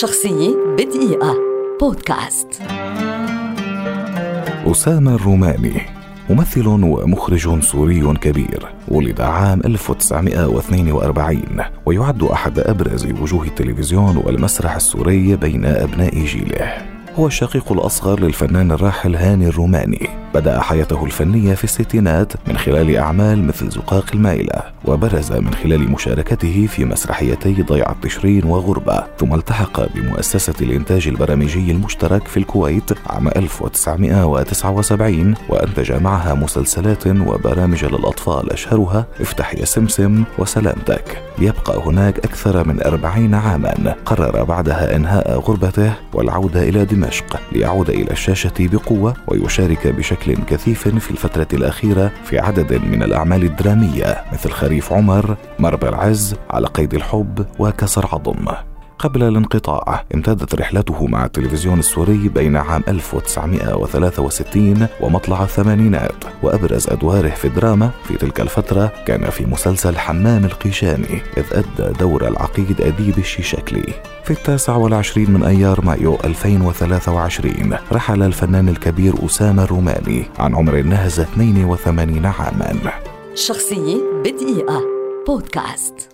شخصية بدقيقة. بودكاست. أسامة الروماني ممثل ومخرج سوري كبير ولد عام 1942 ويعد أحد أبرز وجوه التلفزيون والمسرح السوري بين أبناء جيله. هو الشقيق الأصغر للفنان الراحل هاني الروماني. بدأ حياته الفنية في الستينات من خلال أعمال مثل زقاق المايلة وبرز من خلال مشاركته في مسرحيتي ضيعة تشرين وغربة. ثم التحق بمؤسسة الإنتاج البرامجي المشترك في الكويت عام 1979 وأنتج معها مسلسلات وبرامج للأطفال أشهرها افتح يا سمسم وسلامتك. يبقى هناك أكثر من أربعين عاما قرر بعدها إنهاء غربته والعودة إلى دمشق. ليعود إلى الشاشة بقوة ويشارك بشكل كثيف في الفترة الأخيرة في عدد من الأعمال الدرامية مثل خريف عمر مربى العز على قيد الحب وكسر عظم. قبل الانقطاع امتدت رحلته مع التلفزيون السوري بين عام 1963 ومطلع الثمانينات وأبرز أدواره في الدراما في تلك الفترة كان في مسلسل حمام القيشاني إذ أدى دور العقيد أديب الشيشكلي. في التاسع والعشرين من أيار مايو 2023 رحل الفنان الكبير أسامة الروماني عن عمر نهز 82 عاما. شخصية بدقيقة. بودكاست.